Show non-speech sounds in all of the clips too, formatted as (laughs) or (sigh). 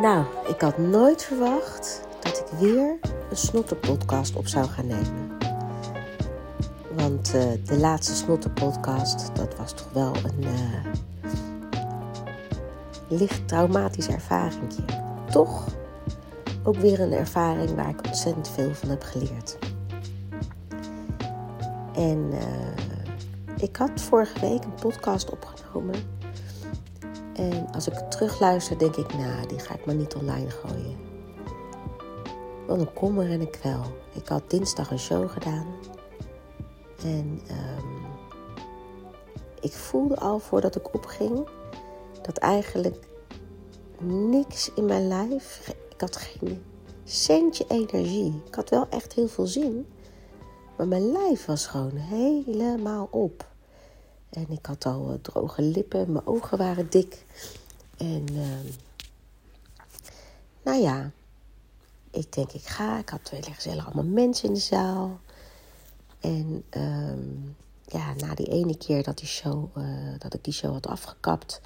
Nou, ik had nooit verwacht dat ik weer een snottenpodcast op zou gaan nemen. Want uh, de laatste snottenpodcast, dat was toch wel een uh, licht traumatische ervaring. Toch ook weer een ervaring waar ik ontzettend veel van heb geleerd. En uh, ik had vorige week een podcast opgenomen en als ik terugluister, denk ik, nou, die ga ik maar niet online gooien. Wat een kommer en een kwel. Ik had dinsdag een show gedaan. En um, ik voelde al voordat ik opging dat eigenlijk niks in mijn lijf. Ik had geen centje energie. Ik had wel echt heel veel zin. Maar mijn lijf was gewoon helemaal op. En ik had al eh, droge lippen, mijn ogen waren dik. En uh, nou ja, ik denk ik ga. Ik had heel gezellig allemaal mensen in de zaal. En uh, ja, na die ene keer dat, die show, uh, dat ik die show had afgekapt,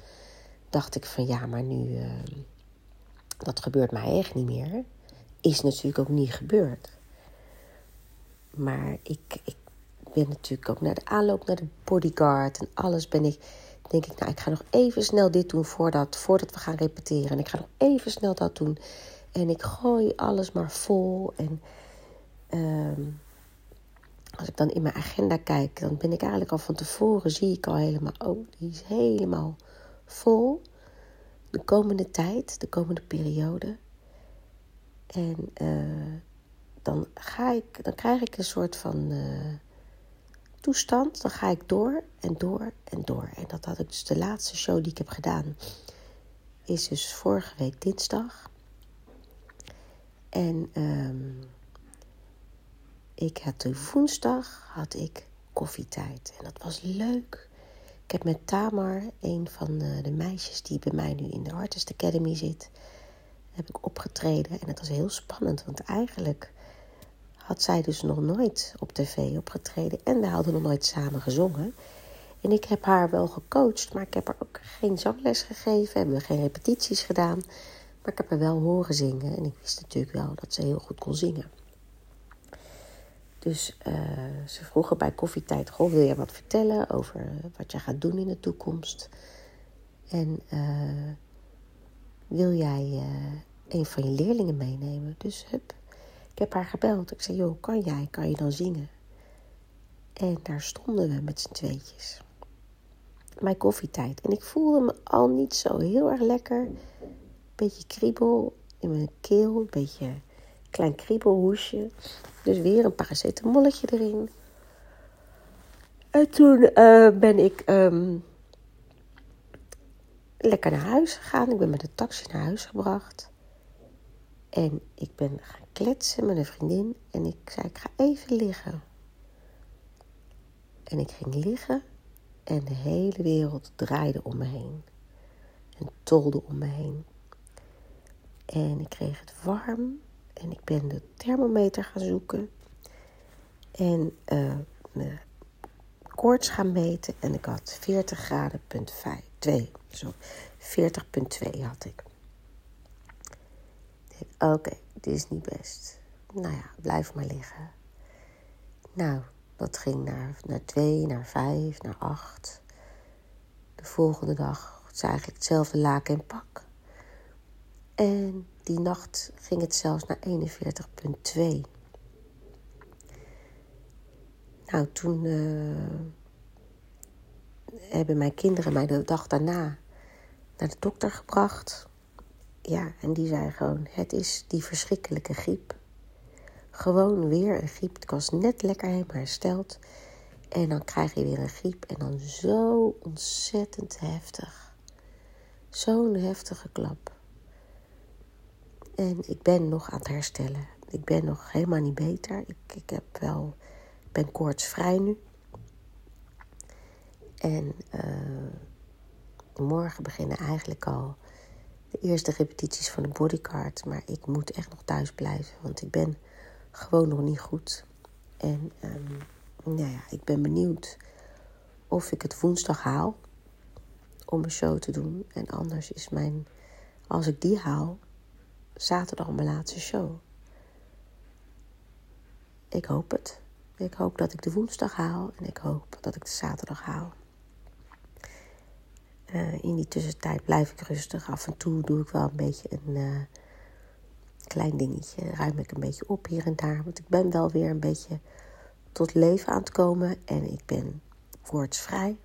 dacht ik van ja, maar nu, ehm, dat gebeurt mij echt niet meer. Is natuurlijk ook niet gebeurd. Maar ik, ik ben natuurlijk ook naar de aanloop naar de bodyguard en alles ben ik, denk ik, nou, ik ga nog even snel dit doen voordat, voordat we gaan repeteren. En ik ga nog even snel dat doen. En ik gooi alles maar vol. En ehm, als ik dan in mijn agenda kijk, dan ben ik eigenlijk al van tevoren, zie ik al helemaal, oh, die is helemaal vol. De komende tijd, de komende periode. En uh, dan, ga ik, dan krijg ik een soort van. Uh, toestand, dan ga ik door en door en door. En dat had ik dus de laatste show die ik heb gedaan, is dus vorige week dinsdag. En um, ik had de woensdag had ik koffietijd. En dat was leuk. Ik heb met Tamar, een van de, de meisjes die bij mij nu in de Artist Academy zit, heb ik opgetreden. En het was heel spannend, want eigenlijk had zij dus nog nooit op tv opgetreden en we hadden nog nooit samen gezongen. En ik heb haar wel gecoacht, maar ik heb haar ook geen zangles gegeven, hebben we geen repetities gedaan. Maar ik heb haar wel horen zingen en ik wist natuurlijk wel dat ze heel goed kon zingen. Dus uh, ze vroegen bij koffietijd: Goh, wil je wat vertellen over wat je gaat doen in de toekomst? En uh, wil jij uh, een van je leerlingen meenemen? Dus hup, ik heb haar gebeld. Ik zei, joh, kan jij, kan je dan zingen? En daar stonden we met z'n tweetjes. Mijn koffietijd. En ik voelde me al niet zo heel erg lekker. Beetje kriebel in mijn keel. Een beetje klein kriebelhoesje. Dus weer een paracetamolletje erin. En toen uh, ben ik um, lekker naar huis gegaan. Ik ben met de taxi naar huis gebracht. En ik ben gaan kletsen met een vriendin en ik zei: Ik ga even liggen. En ik ging liggen en de hele wereld draaide om me heen. En tolde om me heen. En ik kreeg het warm en ik ben de thermometer gaan zoeken. En uh, de koorts gaan meten en ik had 40 graden, punt 5, 2. Zo, 40,2 had ik. Oké, dit is niet best. Nou ja, blijf maar liggen. Nou, dat ging naar, naar twee, naar vijf, naar acht. De volgende dag is eigenlijk hetzelfde laken en pak. En die nacht ging het zelfs naar 41,2. Nou, toen uh, hebben mijn kinderen mij de dag daarna naar de dokter gebracht. Ja, en die zei gewoon: Het is die verschrikkelijke griep. Gewoon weer een griep. Ik was net lekker helemaal hersteld. En dan krijg je weer een griep. En dan zo ontzettend heftig. Zo'n heftige klap. En ik ben nog aan het herstellen. Ik ben nog helemaal niet beter. Ik, ik heb wel, ben koortsvrij nu. En uh, morgen beginnen eigenlijk al eerste repetities van de bodycard. Maar ik moet echt nog thuis blijven, want ik ben gewoon nog niet goed. En um, nou ja, ik ben benieuwd of ik het woensdag haal om een show te doen. En anders is mijn, als ik die haal, zaterdag mijn laatste show. Ik hoop het. Ik hoop dat ik de woensdag haal en ik hoop dat ik de zaterdag haal. Uh, in die tussentijd blijf ik rustig. Af en toe doe ik wel een beetje een uh, klein dingetje. Ruim ik een beetje op hier en daar. Want ik ben wel weer een beetje tot leven aan het komen. En ik ben woordsvrij.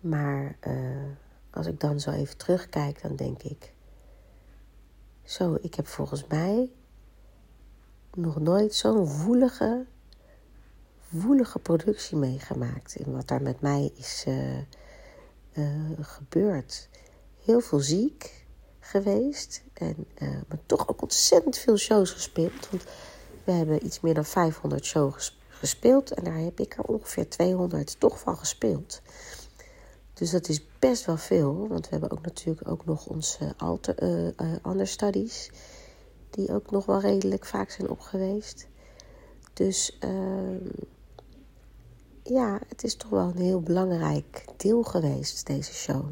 Maar uh, als ik dan zo even terugkijk, dan denk ik... Zo, ik heb volgens mij nog nooit zo'n woelige, woelige productie meegemaakt. En wat daar met mij is uh, uh, gebeurd. Heel veel ziek geweest. En, uh, maar toch ook ontzettend veel shows gespeeld. Want we hebben iets meer dan 500 shows gespeeld. En daar heb ik er ongeveer 200 toch van gespeeld. Dus dat is best wel veel. Want we hebben ook natuurlijk ook nog onze alter, understudies. Die ook nog wel redelijk vaak zijn opgeweest. Dus uh, ja, het is toch wel een heel belangrijk deel geweest, deze show.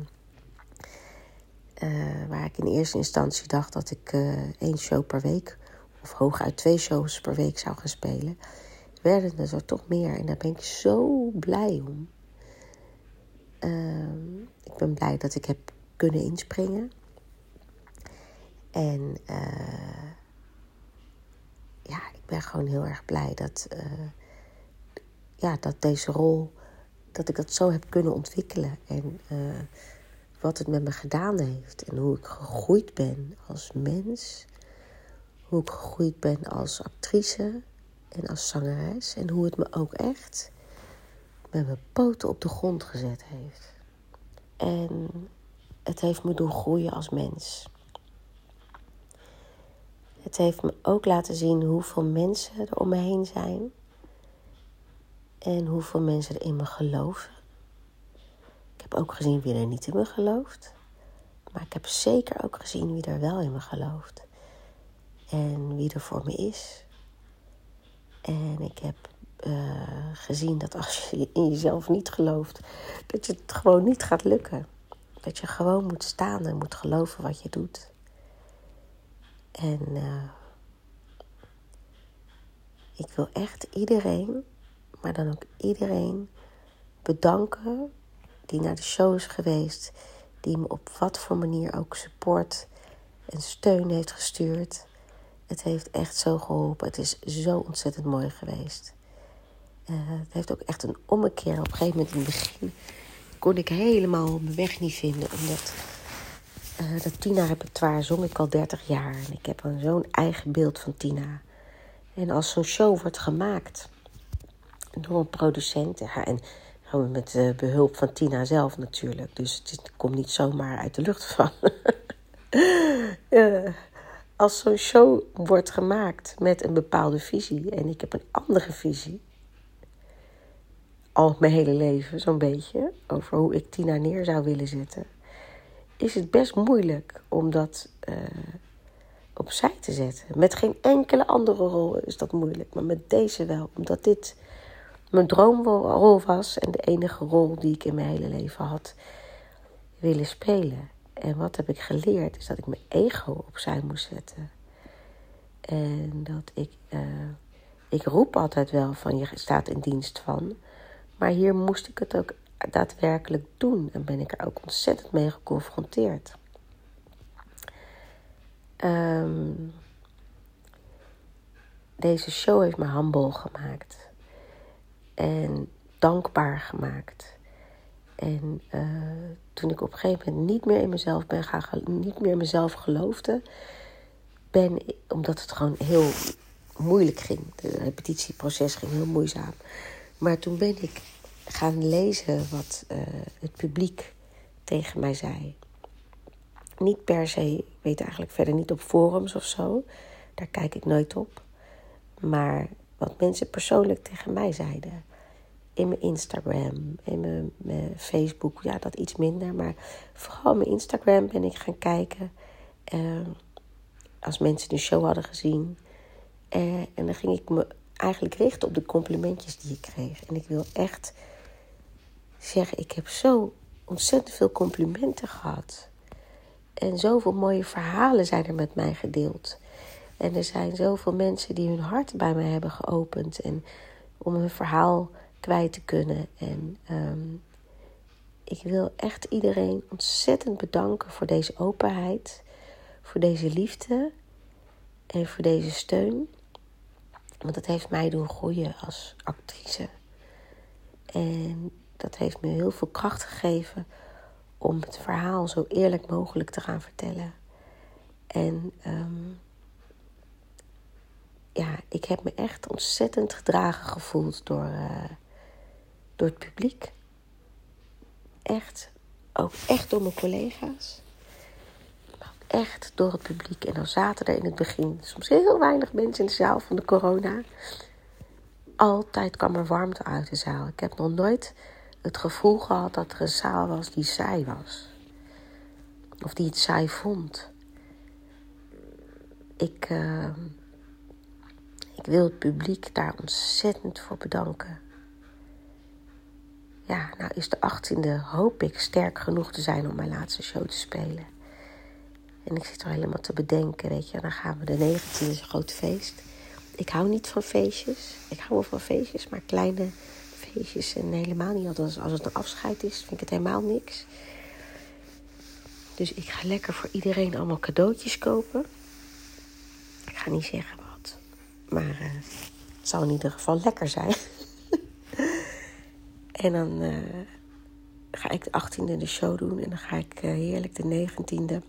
Uh, waar ik in eerste instantie dacht dat ik uh, één show per week, of hooguit twee shows per week zou gaan spelen, werden er zo toch meer. En daar ben ik zo blij om. Uh, ik ben blij dat ik heb kunnen inspringen. En uh, ja, ik ben gewoon heel erg blij dat, ja, dat deze rol, dat ik dat zo heb kunnen ontwikkelen. En uh, wat het met me gedaan heeft. En hoe ik gegroeid ben als mens. Hoe ik gegroeid ben als actrice en als zangeres. En hoe het me ook echt met mijn poten op de grond gezet heeft. En het heeft me doen groeien als mens. Het heeft me ook laten zien hoeveel mensen er om me heen zijn. En hoeveel mensen er in me geloven. Ik heb ook gezien wie er niet in me gelooft. Maar ik heb zeker ook gezien wie er wel in me gelooft. En wie er voor me is. En ik heb uh, gezien dat als je (laughs) in jezelf niet gelooft, dat je het gewoon niet gaat lukken. Dat je gewoon moet staan en moet geloven wat je doet. En uh, ik wil echt iedereen, maar dan ook iedereen bedanken die naar de show is geweest, die me op wat voor manier ook support en steun heeft gestuurd. Het heeft echt zo geholpen. Het is zo ontzettend mooi geweest. Uh, het heeft ook echt een ommekeer. Op een gegeven moment in het begin kon ik helemaal mijn weg niet vinden. Omdat uh, dat Tina-repertoire zong ik al 30 jaar. En ik heb zo'n eigen beeld van Tina. En als zo'n show wordt gemaakt door een producent... Ja, en met uh, behulp van Tina zelf natuurlijk. Dus het komt niet zomaar uit de lucht van. (laughs) als zo'n show wordt gemaakt met een bepaalde visie... en ik heb een andere visie al mijn hele leven, zo'n beetje, over hoe ik Tina neer zou willen zetten, is het best moeilijk om dat uh, opzij te zetten. Met geen enkele andere rol is dat moeilijk, maar met deze wel, omdat dit mijn droomrol was en de enige rol die ik in mijn hele leven had willen spelen. En wat heb ik geleerd, is dat ik mijn ego opzij moest zetten. En dat ik, uh, ik roep altijd wel van je staat in dienst van. Maar hier moest ik het ook daadwerkelijk doen en ben ik er ook ontzettend mee geconfronteerd. Um, deze show heeft me humble gemaakt en dankbaar gemaakt. En uh, toen ik op een gegeven moment niet meer in mezelf ben gaan, niet meer in mezelf geloofde, ben omdat het gewoon heel moeilijk ging. Het repetitieproces ging heel moeizaam. Maar toen ben ik gaan lezen wat uh, het publiek tegen mij zei. Niet per se, ik weet eigenlijk verder niet op forums of zo. Daar kijk ik nooit op. Maar wat mensen persoonlijk tegen mij zeiden. In mijn Instagram, in mijn, Facebook, ja, dat iets minder. Maar vooral mijn Instagram ben ik gaan kijken. Uh, als mensen de show hadden gezien. Uh, en dan ging ik me eigenlijk richten op de complimentjes die ik kreeg. En ik wil echt zeggen, ik heb zo ontzettend veel complimenten gehad. En zoveel mooie verhalen zijn er met mij gedeeld. En er zijn zoveel mensen die hun hart bij mij hebben geopend. En om hun verhaal kwijt te kunnen. En ehm, ik wil echt iedereen ontzettend bedanken voor deze openheid. Voor deze liefde. En voor deze steun. Want dat heeft mij doen groeien als actrice. En dat heeft me heel veel kracht gegeven om het verhaal zo eerlijk mogelijk te gaan vertellen. En um, ja, ik heb me echt ontzettend gedragen gevoeld door, uh, door het publiek. Echt, ook echt door mijn collega's. Maar ook echt door het publiek. En dan zaten er in het begin soms heel weinig mensen in de zaal van de corona. Altijd kwam er warmte uit de zaal. Ik heb nog nooit het gevoel gehad dat er een zaal was die saai was. Of die het saai vond. Ik, uh, ik wil het publiek daar ontzettend voor bedanken. Ja, nou is de 18e, hoop ik, sterk genoeg te zijn om mijn laatste show te spelen. En ik zit er helemaal te bedenken, weet je. Dan gaan we de 19e, is een groot feest. Ik hou niet van feestjes. Ik hou wel van feestjes, maar kleine feestjes. En helemaal niet, als het een afscheid is, vind ik het helemaal niks. Dus ik ga lekker voor iedereen allemaal cadeautjes kopen. Ik ga niet zeggen. Maar uh, het zal in ieder geval lekker zijn. (laughs) en dan uh, ga ik de 18e de show doen. En dan ga ik uh, heerlijk de 19e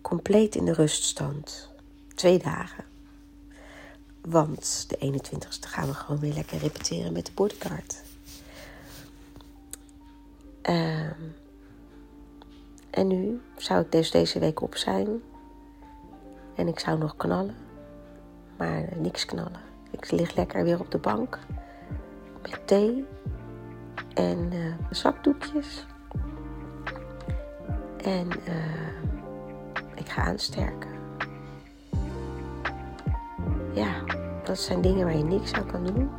compleet in de ruststand. Twee dagen. Want de 21ste gaan we gewoon weer lekker repeteren met de bodyguard. Uh, en nu zou ik dus deze week op zijn. En ik zou nog knallen. Maar niks knallen. Ik lig lekker weer op de bank. Met thee. En uh, zakdoekjes. En uh, ik ga aansterken. Ja, dat zijn dingen waar je niks aan kan doen.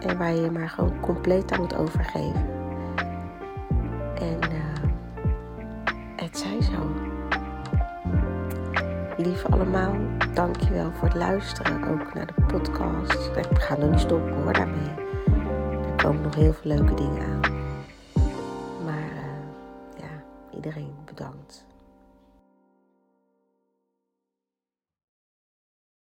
En waar je je maar gewoon compleet aan moet overgeven. En het zij zo. Lieve allemaal, dankjewel voor het luisteren. Ook naar de podcast. Ik ga nog niet stoppen hoor daarmee. Er komen nog heel veel leuke dingen aan. Maar uh, ja, iedereen bedankt.